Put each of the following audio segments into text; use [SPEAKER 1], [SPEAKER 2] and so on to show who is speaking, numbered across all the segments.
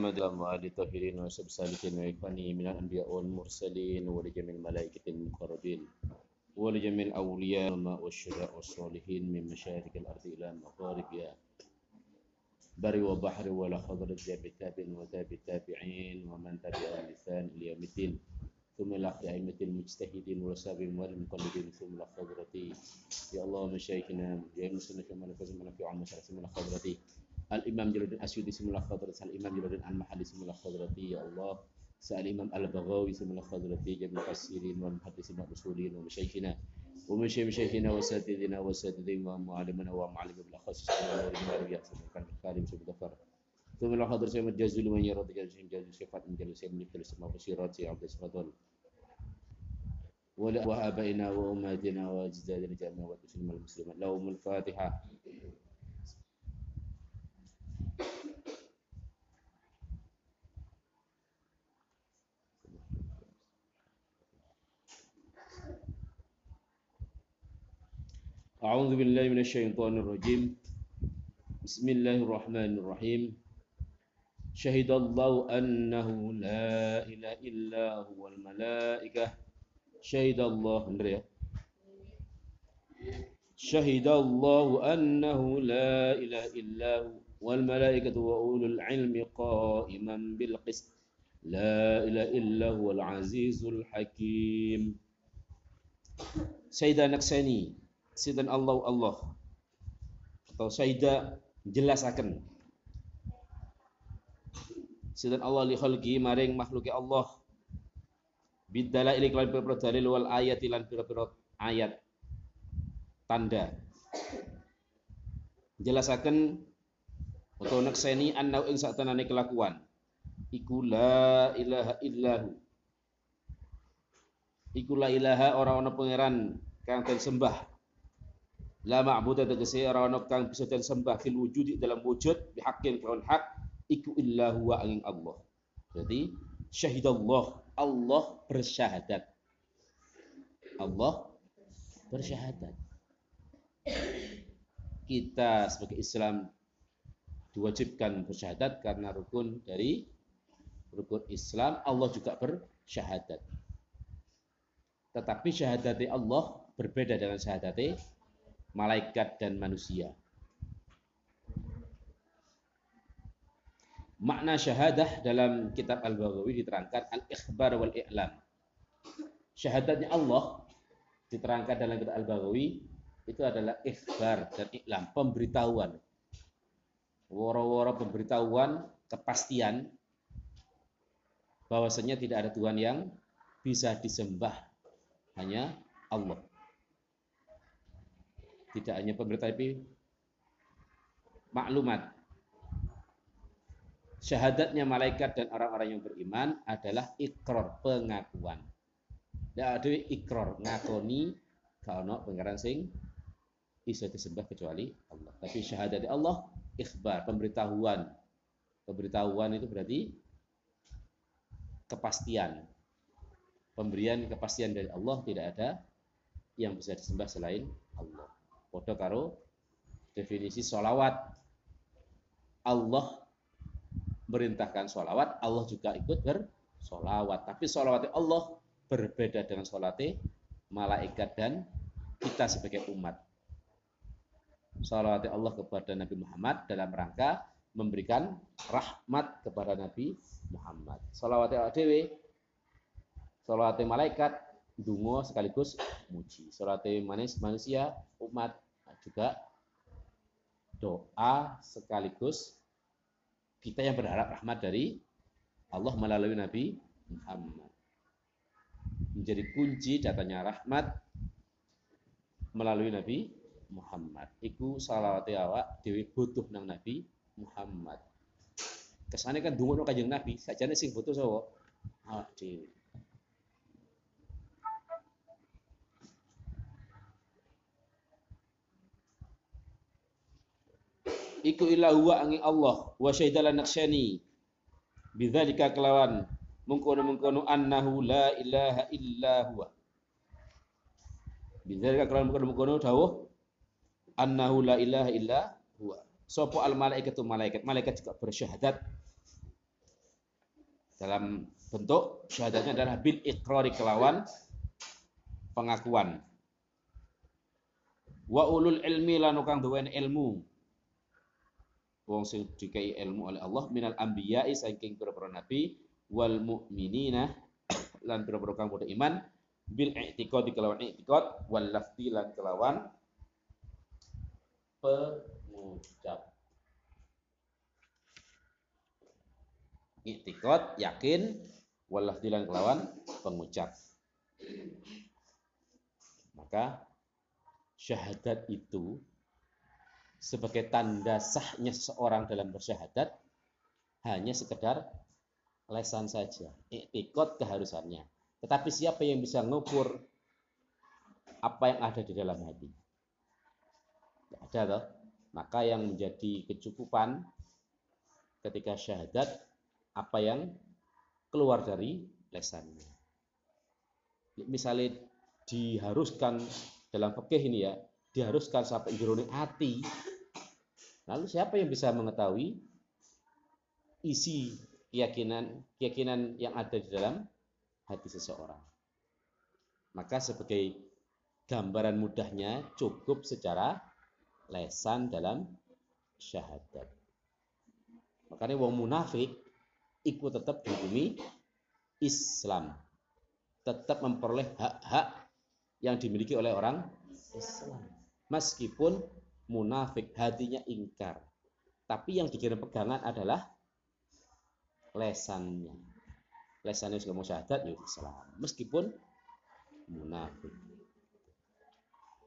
[SPEAKER 1] محمد وآل الطاهرين وصحب سالكين وإخوانه من الأنبياء والمرسلين ولجميع الملائكة المقربين ولجميع الأولياء والشهداء والصالحين من مشارق الأرض إلى مغاربها. بر وبحر ولا حضرة ذاب تاب وذاب التابعين ومن تبعهم بإحسان إلى يوم الدين. ثم إلى أئمة المجتهدين والسابقين والمقلدين ثم حضرتي يا الله مشايخنا يا مسلمين كما من في عام من حضرتي الإمام جلال الدين أسيوطي اسم الله خضرتي الإمام جلال الدين المحلي اسم الله خضرتي يا الله سأل الإمام البغوي اسم الله خضرتي جميع المفسرين والمحدثين والأصولين ومشايخنا ومن مشايخنا وساتذنا وساتذين ومعلمنا ومعلم بالأخص ثم لا خضر سيما جزء لمن يرى جزء جزء صفات من جلسة من كل سما بصيرات عبد الصفات ولا وآبائنا وأمهاتنا وأجدادنا جميعا وتسلم المسلمين. لهم الفاتحة. أعوذ بالله من الشيطان الرجيم. بسم الله الرحمن الرحيم. شهد الله أنه لا إله إلا هو الملائكة. شهد الله شهد الله أنه لا إله إلا هو والملائكة وأولو العلم قائما بالقسط. لا إله إلا هو العزيز الحكيم. سيدنا نكساني sinten Allah Allah. Atau syahida jelasaken sinten Allah li khalqi maring makhluke Allah. Bidala ili kelan pira dalil wal ayat lan pira-pira ayat. Tanda. Jelasaken atau nakseni annau ing satanane kelakuan. Iku la ilaha illahu. Iku la ilaha ora ana pangeran kang sembah La ma'budu tegese ora ana kang bisa den sembah fil wujud dalam wujud bihaqqin kelawan hak iku illa huwa angin Allah. Jadi syahidallah Allah bersyahadat. Allah bersyahadat. Kita sebagai Islam diwajibkan bersyahadat karena rukun dari rukun Islam Allah juga bersyahadat. Tetapi syahadat Allah berbeda dengan syahadat malaikat dan manusia. Makna syahadah dalam kitab Al-Baghawi diterangkan al-ikhbar wal i'lam. Syahadatnya Allah diterangkan dalam kitab Al-Baghawi itu adalah ikhbar dan i'lam, pemberitahuan. Woro-woro pemberitahuan, kepastian bahwasanya tidak ada Tuhan yang bisa disembah hanya Allah. Tidak hanya pemerintah tapi maklumat. Syahadatnya malaikat dan orang-orang yang beriman adalah ikrar, pengakuan. Tidak ada ikrar, ngakoni kalau pengaran sing bisa disembah kecuali Allah. Tapi syahadat Allah ikhbar, pemberitahuan. Pemberitahuan itu berarti kepastian. Pemberian kepastian dari Allah tidak ada yang bisa disembah selain Allah. Podo karo definisi solawat. Allah merintahkan solawat, Allah juga ikut bersolawat. Tapi solawat Allah berbeda dengan solawat malaikat dan kita sebagai umat. Salawat Allah kepada Nabi Muhammad dalam rangka memberikan rahmat kepada Nabi Muhammad. Salawat dewe, salawat malaikat, dungo sekaligus muji. Salawat manusia, umat juga doa sekaligus kita yang berharap rahmat dari Allah melalui Nabi Muhammad. Menjadi kunci datanya rahmat melalui Nabi Muhammad. Iku salawat awak dewi butuh nang Nabi Muhammad. Kesane kan dungo kanjeng Nabi, sajane sing butuh sapa? Awak. Iku illa huwa angin Allah. Wa syahidala naksyani bidzalika kelawan. Mengkono-mengkono annahu la ilaha illa huwa. Bidzalika kelawan mengkono-mengkono dawuh annahu la ilaha illa huwa. Sapa al malaikatu malaikat. Malaikat juga bersyahadat. Dalam bentuk syahadatnya adalah bil iqrari kelawan pengakuan. Wa ulul ilmi lan kang duweni ilmu wong sing dikai ilmu oleh Allah minal anbiya'i saking pira-pira nabi wal mu'minina lan pira-pira kang padha iman bil i'tiqad kelawan i'tiqad wal lafzi lan kelawan pengucap. I'tiqad yakin wal lafzi lan kelawan pengucap. Maka syahadat itu sebagai tanda sahnya seseorang dalam bersyahadat hanya sekedar lesan saja, iktikot keharusannya. Tetapi siapa yang bisa ngukur apa yang ada di dalam hati? Tidak ada toh. Maka yang menjadi kecukupan ketika syahadat apa yang keluar dari lesannya. Misalnya diharuskan dalam fikih ini ya, diharuskan sampai jerone hati. Lalu siapa yang bisa mengetahui isi keyakinan keyakinan yang ada di dalam hati seseorang? Maka sebagai gambaran mudahnya cukup secara lesan dalam syahadat. Makanya wong munafik ikut tetap dihukumi Islam. Tetap memperoleh hak-hak yang dimiliki oleh orang Islam. Meskipun munafik hatinya ingkar. Tapi yang dikirim pegangan adalah lesannya. Lesannya sudah mau syahadat ya Islam. Meskipun munafik.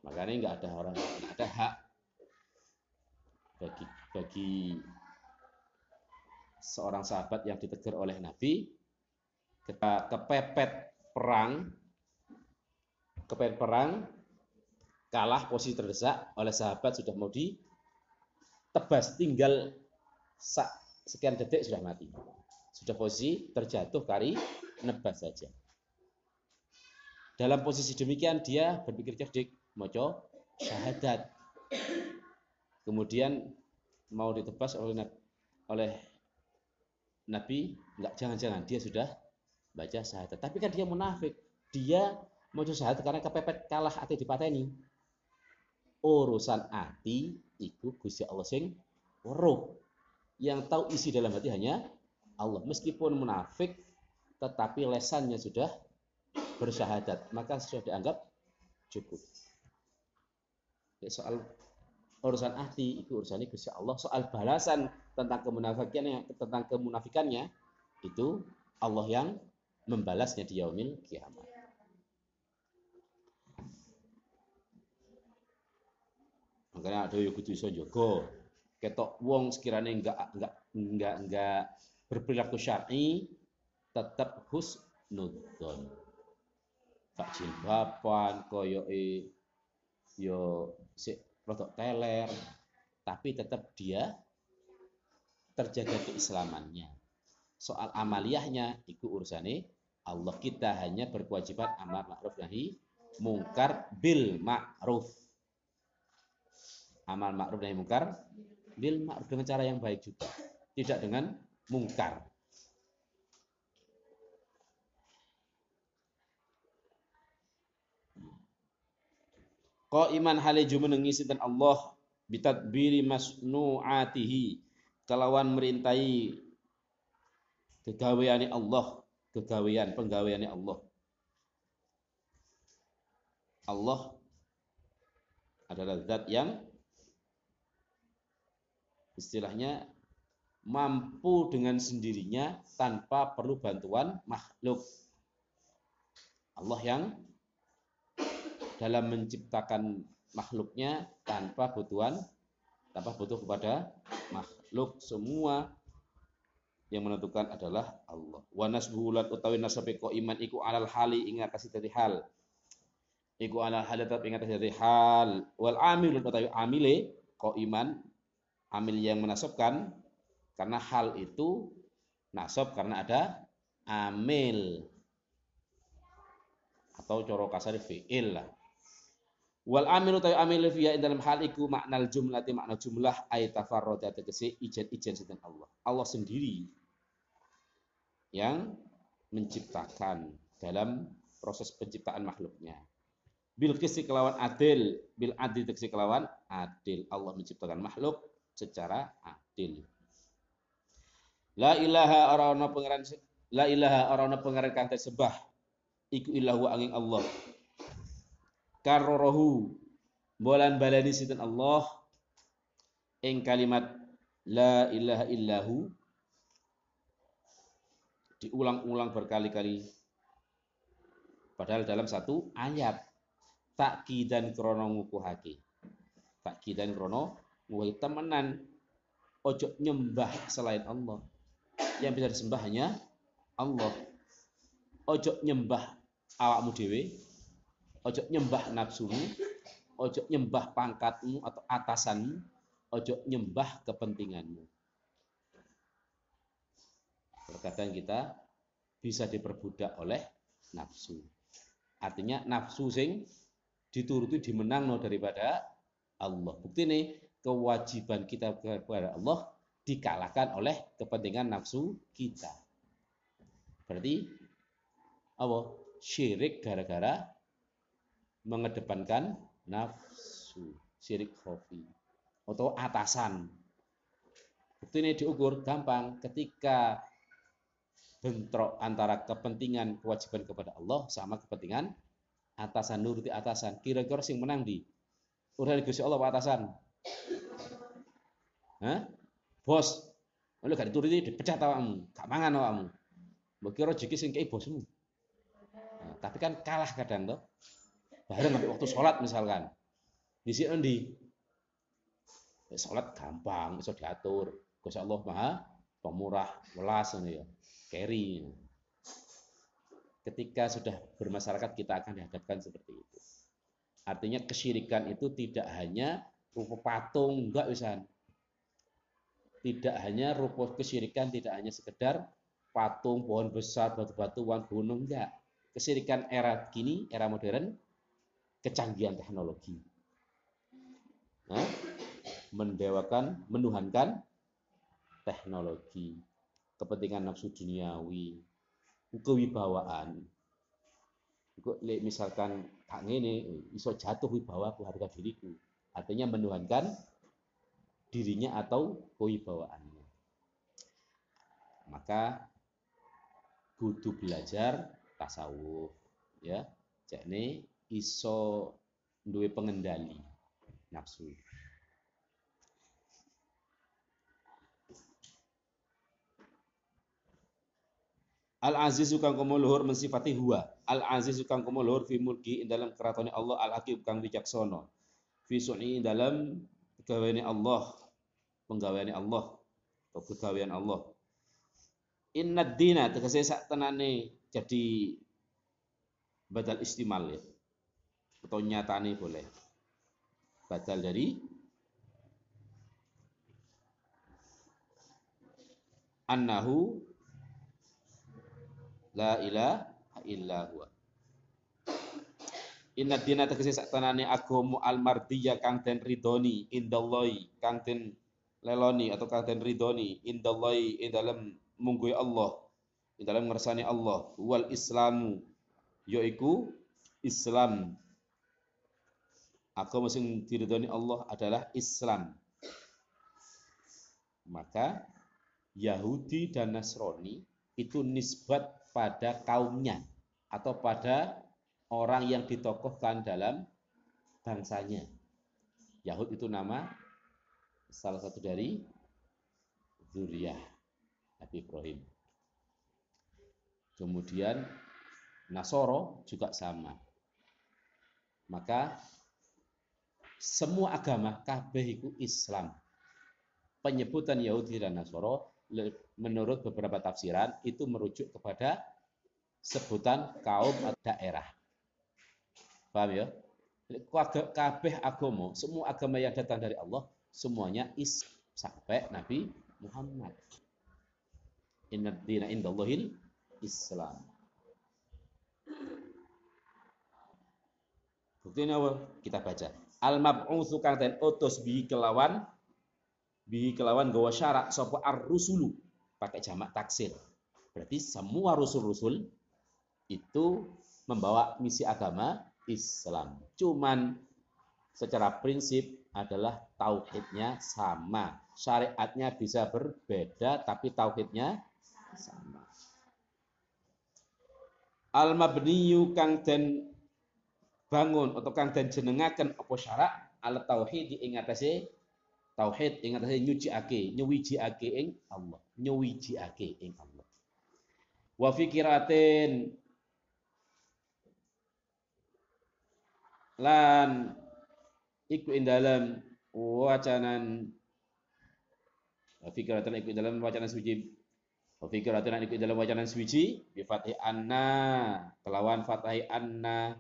[SPEAKER 1] Makanya nggak ada orang, nggak ada hak bagi bagi seorang sahabat yang ditegur oleh Nabi ketika kepepet perang kepepet perang kalah posisi terdesak oleh sahabat sudah mau ditebas tinggal sekian detik sudah mati. Sudah posisi terjatuh kari nebas saja. Dalam posisi demikian dia berpikir cerdik moco syahadat. Kemudian mau ditebas oleh oleh Nabi enggak jangan-jangan dia sudah baca syahadat. Tapi kan dia munafik. Dia mau syahadat karena kepepet kalah hati dipateni urusan hati itu Gusti Allah sing weruh. Yang tahu isi dalam hati hanya Allah. Meskipun munafik tetapi lesannya sudah bersyahadat, maka sudah dianggap cukup. Ya, soal urusan hati itu urusan Gusti Allah. Soal balasan tentang kemunafikannya, tentang kemunafikannya itu Allah yang membalasnya di yaumil kiamat. Makanya ada yang kudu iso jaga. Ketok wong sekiranya enggak enggak enggak enggak berperilaku syar'i tetap husnudzon. Tak jilbaban koyoke yo si rodok teler tapi tetap dia terjaga keislamannya. Soal amaliyahnya itu urusannya Allah kita hanya berkewajiban amar ma'ruf nahi mungkar bil ma'ruf amal ma'ruf nahi mungkar bil ma'ruf dengan cara yang baik juga. Tidak dengan mungkar. Iman hale jumenengi sinten Allah bitadbiri masnu'atihi. Kelawan merintai kegaweane Allah kegawean penggaweane Allah. Allah adalah zat yang istilahnya mampu dengan sendirinya tanpa perlu bantuan makhluk. Allah yang dalam menciptakan makhluknya tanpa butuhan tanpa butuh kepada makhluk semua yang menentukan adalah Allah. Wa nasbuhulat utawi nasabe iman iku alal hali ingat kasih dari hal. Iku alal hali tetap ingat kasih dari hal. Wal amilun utawi amile iman amil yang menasabkan karena hal itu nasab karena ada amil atau coro kasar fi'il lah. Wal amil utawi amil fiya dalam hal iku maknal jumlah ti makna jumlah ay tafarroda tegese ijen ijen sinten Allah. Allah sendiri yang menciptakan dalam proses penciptaan makhluknya. Bil kisi kelawan adil, bil adil kisi kelawan adil. Allah menciptakan makhluk secara adil. La ilaha arana pangeran la ilaha arana pangeran kang tersebah iku ilahu angin Allah. Karorohu bolan balani sinten Allah ing kalimat la ilaha illahu diulang-ulang berkali-kali padahal dalam satu ayat takkidan krono ngukuhake takkidan krono ngukuhake temenan. Ojo nyembah selain Allah. Yang bisa disembah hanya Allah. Ojo nyembah awakmu dewe ojo nyembah nafsumu. Ojo nyembah pangkatmu atau atasanmu. Ojo nyembah kepentinganmu. Terkadang kita bisa diperbudak oleh nafsu. Artinya nafsu sing dituruti dimenang no daripada Allah. Bukti nih kewajiban kita kepada Allah dikalahkan oleh kepentingan nafsu kita. Berarti apa? Syirik gara-gara mengedepankan nafsu. Syirik khofi atau atasan. Bukti ini diukur gampang ketika bentrok antara kepentingan kewajiban kepada Allah sama kepentingan atasan. Nuruti atasan. Kira-kira sing menang di. Urusan Gusti Allah atasan. Hah? Bos, lu gak dituruti dipecat awakmu, gak mangan awakmu. Mbok kira rezeki sing kei bosmu. Nah, tapi kan kalah kadang toh. Bareng waktu sholat misalkan. Di sini di sholat gampang, bisa diatur. Gusti Allah Maha pemurah, welas ya carry. Ketika sudah bermasyarakat kita akan dihadapkan seperti itu. Artinya kesyirikan itu tidak hanya rupa patung, enggak bisa. Tidak hanya rupa kesyirikan, tidak hanya sekedar patung, pohon besar, batu-batuan, gunung, enggak. Kesyirikan era kini, era modern, kecanggihan teknologi. Nah, mendewakan, menuhankan teknologi kepentingan nafsu duniawi, kewibawaan. Misalkan tak ngene iso jatuh wibawa harga diriku. Artinya menuhankan dirinya atau kewibawaannya. Maka butuh belajar tasawuf ya. Jadi iso duwe pengendali nafsu. Al aziz kang komo luhur mensifati huwa. Al aziz kang komo luhur fi mulki dalam keratone Allah al hakim kang wicaksana. Fi sun'i dalam pegawaiane Allah, penggaweane Allah atau pegawaian Allah. Inna dina tegese sak tenane jadi badal istimal ya. Atau nyatane boleh. Badal dari annahu La ilaha illa huwa. Inna dina tegese saktenane agama al-mardiyah kang den ridoni indallahi kang den leloni atau kang den ridoni indallahi ing dalem mungguhe Allah ing dalem ngersani Allah. Wal islamu yaiku Islam. Agama sing diridoni Allah adalah Islam. Maka Yahudi dan Nasrani itu nisbat pada kaumnya atau pada orang yang ditokohkan dalam bangsanya. Yahud itu nama salah satu dari zuriyah Nabi Ibrahim. Kemudian Nasoro juga sama. Maka semua agama kabeh itu Islam. Penyebutan Yahudi dan Nasoro menurut beberapa tafsiran itu merujuk kepada sebutan kaum daerah. Paham ya? Kabeh agama, semua agama yang datang dari Allah, semuanya is sampai Nabi Muhammad. Inna dina indallahil Islam. Bukti apa? Kita baca. Al-mab'utsu kang den utus bi kelawan bi kelawan gawa syarak sapa ar-rusulu pakai jamak taksir. Berarti semua rusul-rusul itu membawa misi agama Islam. Cuman secara prinsip adalah tauhidnya sama. Syariatnya bisa berbeda tapi tauhidnya sama. Al mabniyu kang den bangun atau kang den jenengaken apa syarak al tauhid ing atase tauhid ing atase nyuciake, nyuwijiake ing Allah, nyuwijiake ing Allah. Wa fikiratin lan iku ing dalam wacanan. Fikiratan iku dalam wacanan suci. Fikiratan iku dalam wacanan suci. Bi fathi anna. Kelawan fathi anna.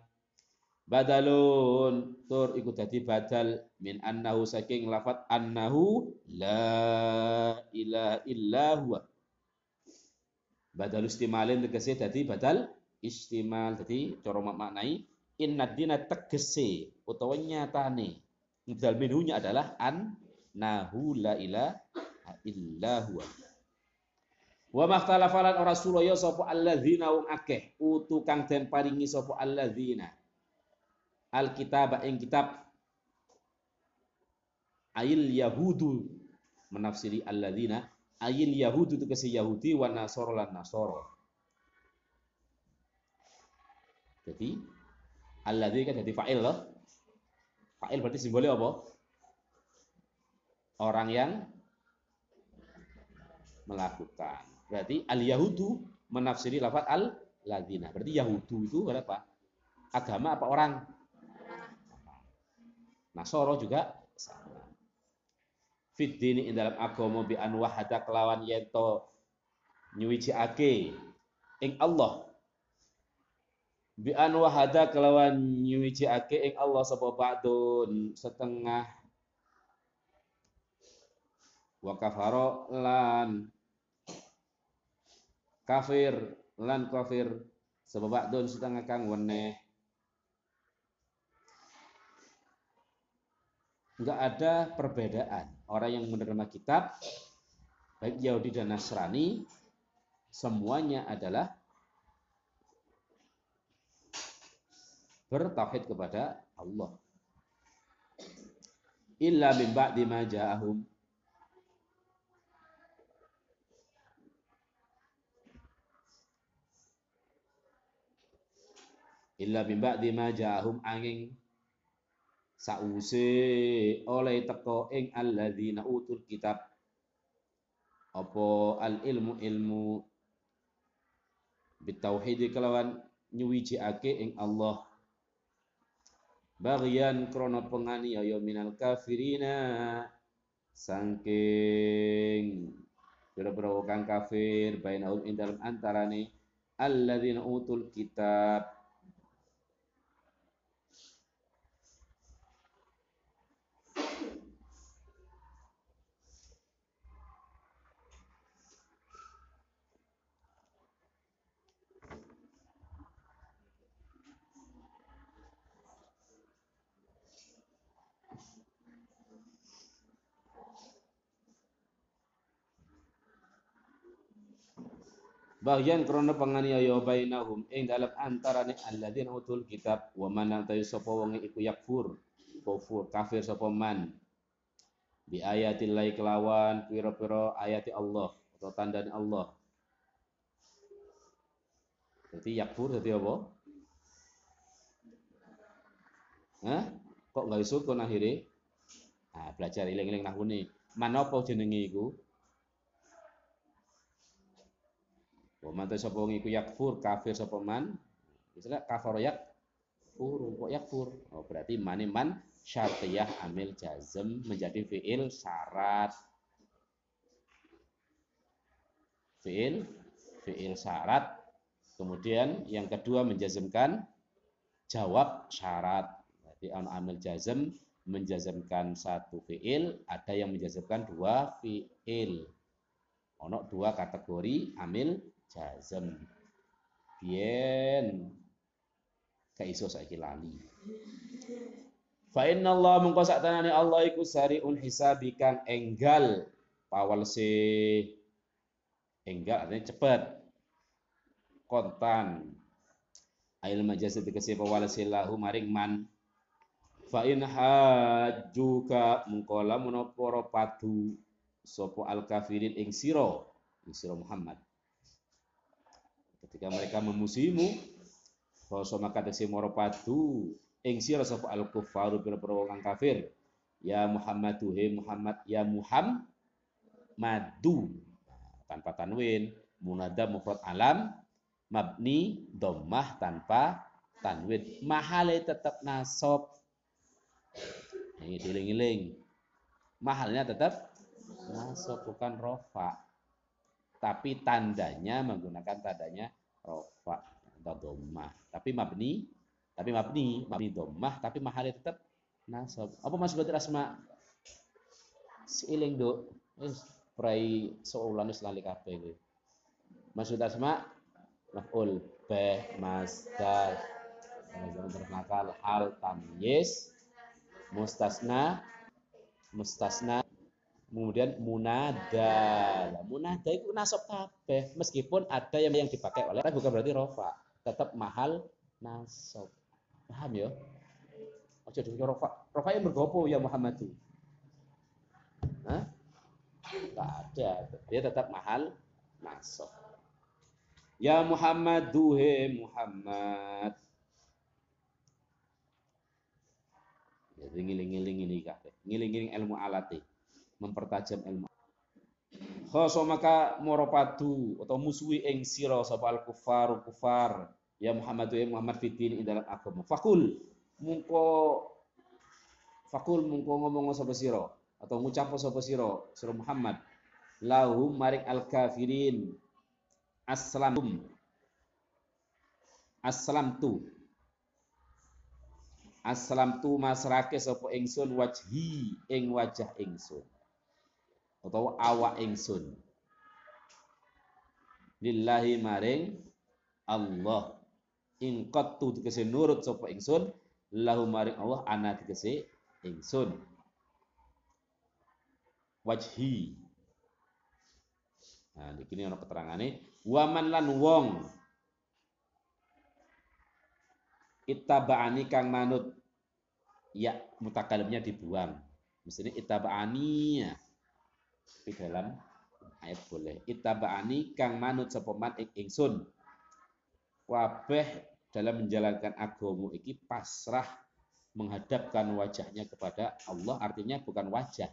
[SPEAKER 1] Badalun. Tur iku dadi badal. Min annahu saking lafat annahu la ilaha illa huwa. Badal istimalin tegese dadi badal istimal dadi cara maknai inna dina tegese utawa nyatane. Mubdal minhunya adalah an nahu la ilaha illa huwa. Wa makhtalafalan ora suraya sapa alladzina wong akeh. Utu kang den paringi sapa alladzina. Alkitab ing kitab. Ayil yahudu. Menafsiri alladzina. Ayil yahudu itu kesi yahudi wa nasoro lan nasoro. Jadi Alladzi kan jadi fa'il loh. Fa'il berarti simbolnya apa? Orang yang melakukan. Berarti al-yahudu menafsiri lafaz al-ladzina. Berarti yahudu itu apa? Agama apa orang? Nasoro juga sama. Fit dini dalam agama bi an kelawan yento nyuwiji ake ing Allah bi an wahada kelawan ake ing Allah sapa ba'dun setengah. Wa kafaro lan kafir lan kafir sebab ba'dun setengah kang weneh. Enggak ada perbedaan. Orang yang menerima kitab baik Yahudi dan Nasrani semuanya adalah bertauhid kepada Allah. Illa min ba'di ma ja'ahum. Illa min ba'di ma ja'ahum angin sause oleh teko ing alladzina utul kitab. Apa al ilmu ilmu bitauhid kelawan nyuwiji-ake ing Allah bagian krono penganiaya minal kafirina. Sangking pira-pira kafir bainahum ing dalem antarane alladzina utul kitab Bagian krana panganiaya bainahum ing dalam antarane alladzina utul kitab wa man tayu sapa wong iku yakfur kufur kafir sapa man bi ayatillahi kelawan pira-pira ayati Allah atau tanda Allah jadi yakfur jadi apa? Hah? Kok nggak sukun akhirnya? Nah, belajar iling-iling nahune. Manapa jenenge iku? Wa man sapa wong iku yakfur kafir sapa man. Istilah kafar yakfur, kok yakfur. Oh, berarti mane man syartiyah amil jazm menjadi fiil syarat. Fiil fiil syarat. Kemudian yang kedua menjazmkan jawab syarat. Berarti amil jazm menjazmkan satu fiil, ada yang menjazmkan dua fiil. Ono dua kategori amil jazm bien. Kaiso saiki lali. Fa inna Allah mengko tanani Allah iku sariun hisabi enggal pawal se enggal artinya cepat kontan. Ail majaz tegese pawalasilahu maring man. Fa in hajjuka mungkola menapa padu sapa al kafirin ing sira ing sira Muhammad ketika mereka memusimu Basa maka tegese moro padu. Ing sira sapa al kufaru pira-pira wong kafir? Ya Muhammadu he Muhammad ya Muhammad madu tanpa tanwin munada mufrad alam mabni dhammah tanpa tanwin. Mahale tetap nasab. Ini diling-iling. Mahalnya tetap nasab bukan rofa tapi tandanya menggunakan tandanya rofa atau dhammah tapi mabni tapi mabni mabni dhammah tapi mahalnya tetap nasab. Apa maksud berarti asma? Siiling do wis prai soulan wis lali maksud asma maf'ul be masdar nakal hal tamyiz mustasna mustasna kemudian munada. Munada itu nasab kabeh meskipun ada yang yang dipakai oleh tapi bukan berarti rofa. Tetap mahal nasab. Paham ya? Ojo dulu rofa. Rofa yang bergopo ya Muhammadu Hah? Tak ada. Dia tetap mahal nasab. Ya Muhammadu he Muhammad. Jadi ngiling-ngiling ini kabeh. Ngiling-ngiling ilmu alati, mempertajam ilmu. Khoso maka moropadu atau musuhi ing sira sapa al kufar kufar ya Muhammad ya Muhammad fitin ing dalam agama. Fakul mungko fakul mungko ngomong sapa sira atau ngucap sapa sira sira Muhammad lahum maring al kafirin aslamtum aslamtu aslam tu masrake sapa ingsun wajhi ing wajah ingsun utawa awak ingsun. Lillahi maring Allah. In qattu tegese nurut sapa ingsun lahu maring Allah ana tegese ingsun. Wajhi. Nah iki ana keterangane waman lan wong. Ittaba'ani kang manut. Ya mutakalimnya dibuang. Mestinya ittaba'ani ya di dalam ayat boleh. Ittaba'ani kang manut sapa man ing ingsun. Kabeh dalam menjalankan agama iki pasrah menghadapkan wajahnya kepada Allah. Artinya bukan wajah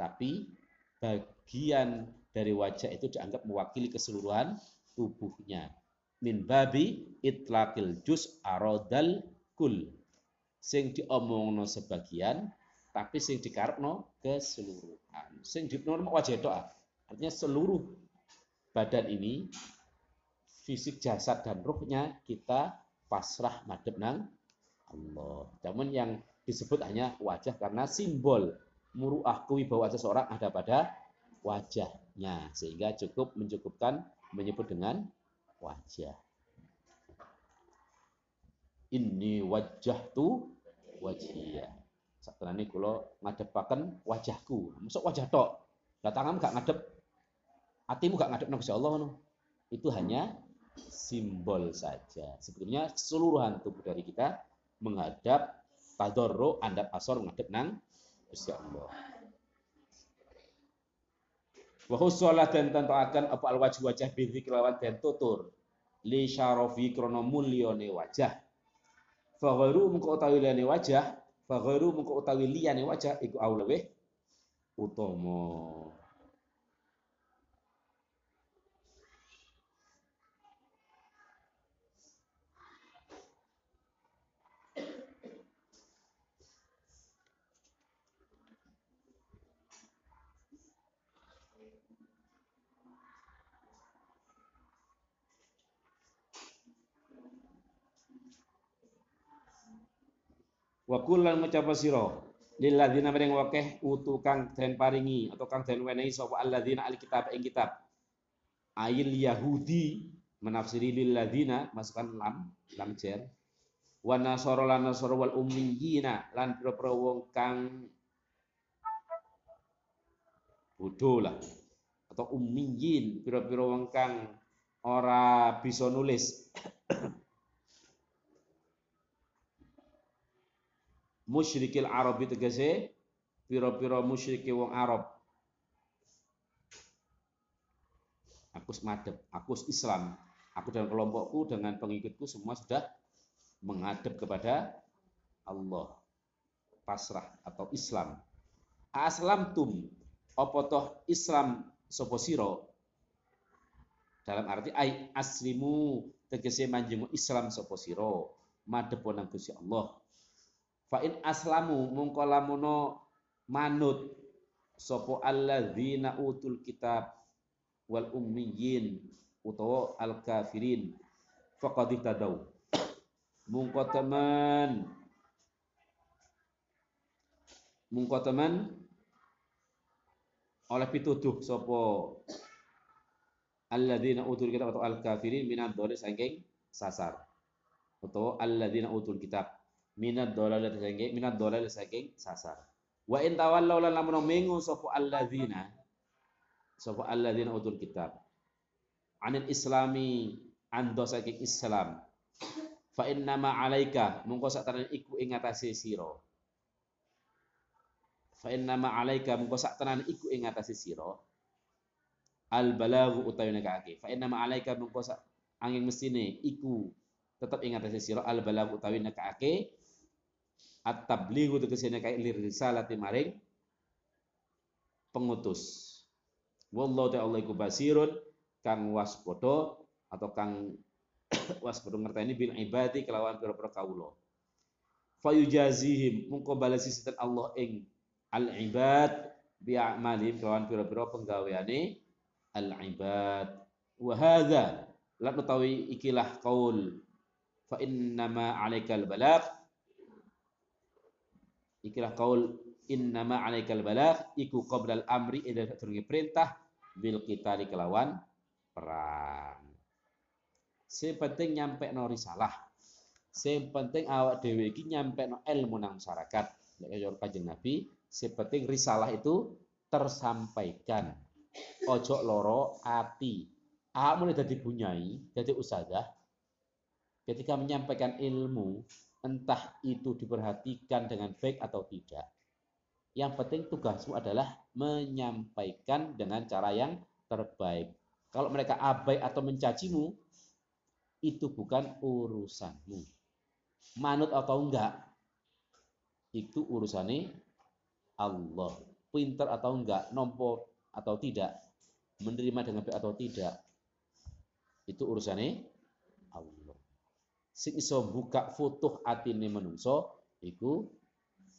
[SPEAKER 1] tapi bagian dari wajah itu dianggap mewakili keseluruhan tubuhnya. Min babi itlaqil juz arodal kul. Sing diomongno sebagian tapi sing dikarepno keseluruhan sing diomongno wajah doa artinya seluruh badan ini fisik jasad dan ruhnya kita pasrah madhep nang Allah. Namun yang disebut hanya wajah karena simbol muruah kewibawaan seseorang ada pada wajahnya sehingga cukup mencukupkan menyebut dengan wajah. Inni wajjahtu wajhiya. Satrani kula ngadepaken wajahku. Masuk wajah tok. Lah tangan gak ngadep hatimu gak ngadep nang Allah no. Itu hanya simbol saja. Sebetulnya keseluruhan tubuh dari kita menghadap tadorro andap asor menghadap nang Gusti Allah. Wa dan tentu akan apa al wajah wajah bidik lawan dan tutur li syarafi krono wajah. Fa ghairu mengko utawi liyane wajah, fa ghairu mengko utawi liyane wajah iku aulaweh utama. Wa kullan ngucapa sira lil ladzina maring wakeh utu kang den paringi atau kang den wenehi sapa alladzina al kitab ing kitab. Ail Yahudi menafsiri lil ladzina masukkan lam lam jer. Wa nasara lan nasara wal ummiyina lan pira-pira wong kang bodoh lah atau ummiyin pira-pira wong kang ora bisa nulis musyrikil Arab itu tegese piro-piro musyriki wong Arab. Aku madep aku Islam. Aku dan kelompokku dengan pengikutku semua sudah menghadap kepada Allah. Pasrah atau Islam. Aslam tum apa toh Islam sapa sira? Dalam arti ai aslimu tegese manjemu Islam sapa sira? Madhep nang Gusti Allah fa in aslamu mungko lamuno manut. Sapa alladzina utul kitab wal ummiyin utawa al kafirin faqad tadau mungko teman mungko teman oleh pituduh sapa alladzina utul kitab atau al kafirin minad dhalal saking sasar. Atau alladzina utul kitab minad dhalal saking minad dhalal saking sasar. Wa in tawallaw lan lamun mengu sapa alladzina sapa alladzina utul kitab. Anil islami ando saking islam. Fa inna ma alaika mungko sak iku ing atase sira. Fa inna ma alaika mungko sak tenan iku ing atase sira. Al balaghu utawi nekake fa inna ma alaika mungko sak angin mestine iku tetep ing atase sira. Al balaghu utawi nekake at tablighu tegese nekake lir risalati maring pengutus. Wallahu ta'ala iku basirun kang waspada atau kang waspada ngerteni bil ibadi kelawan pira-pira kawula. Fayujazihim mungko balesi sinten Allah ing al-ibad bi a'malihim kelawan pira-pira penggaweane al-ibad. Wa hadza lan utawi ikilah qaul fa innama 'alaikal balagh ikilah qaul innama 'alaikal balagh iku qabla al-amri ila sadurunge perintah bil qitali kelawan perang sing penting nyampe no risalah sing penting awak dhewe iki nyampe no ilmu nang masyarakat nek kaya kanjeng Nabi sepenting risalah itu tersampaikan. Ojo loro ati. A mulai dari bunyai, jadi usadah. Ketika menyampaikan ilmu, entah itu diperhatikan dengan baik atau tidak. Yang penting tugasmu adalah menyampaikan dengan cara yang terbaik. Kalau mereka abai atau mencacimu, itu bukan urusanmu. Manut atau enggak, itu urusannya Allah. Pinter atau enggak, nompo atau tidak, menerima dengan baik atau tidak, itu urusannya. Sing iso buka futuh atine menungso iku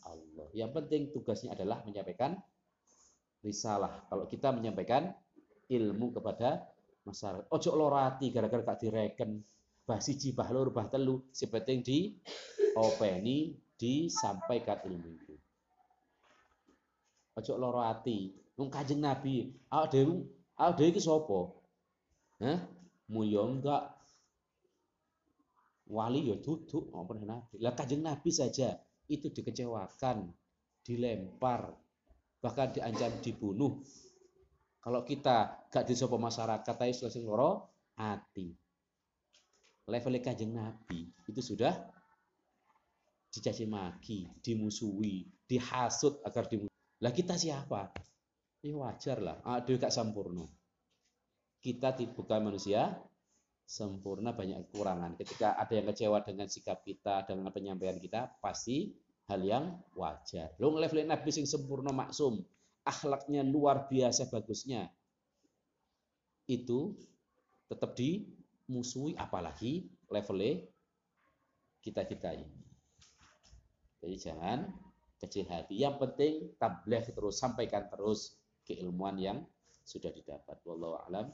[SPEAKER 1] Allah. Yang penting tugasnya adalah menyampaikan risalah. Kalau kita menyampaikan ilmu kepada masyarakat. Ojo lorati gara-gara gak direken bah siji bah loro bah telu, sepenting di openi disampaikan ilmu itu. Ojo loro ati. Wong Kanjeng Nabi, awak dhewe awak dhewe iki sapa? Hah? Wali ya duduk maupun Nabi. Lah Kanjeng Nabi saja itu dikecewakan, dilempar, bahkan diancam dibunuh. Kalau kita gak disopo masyarakat ayo selesai loro ati. Level Kanjeng Nabi itu sudah dicaci maki, dimusuhi, dihasut agar dimusuhi. Lah kita siapa? Ya wajar lah. Aduh gak sempurna. Kita bukan manusia sempurna banyak kekurangan. Ketika ada yang kecewa dengan sikap kita, dengan penyampaian kita, pasti hal yang wajar. Lo level Nabi sing sempurna maksum, akhlaknya luar biasa bagusnya. Itu tetap dimusuhi apalagi levelnya kita-kita ini. Jadi jangan kecil hati. Yang penting tabligh terus sampaikan terus keilmuan yang sudah didapat. Wallahu a'lam.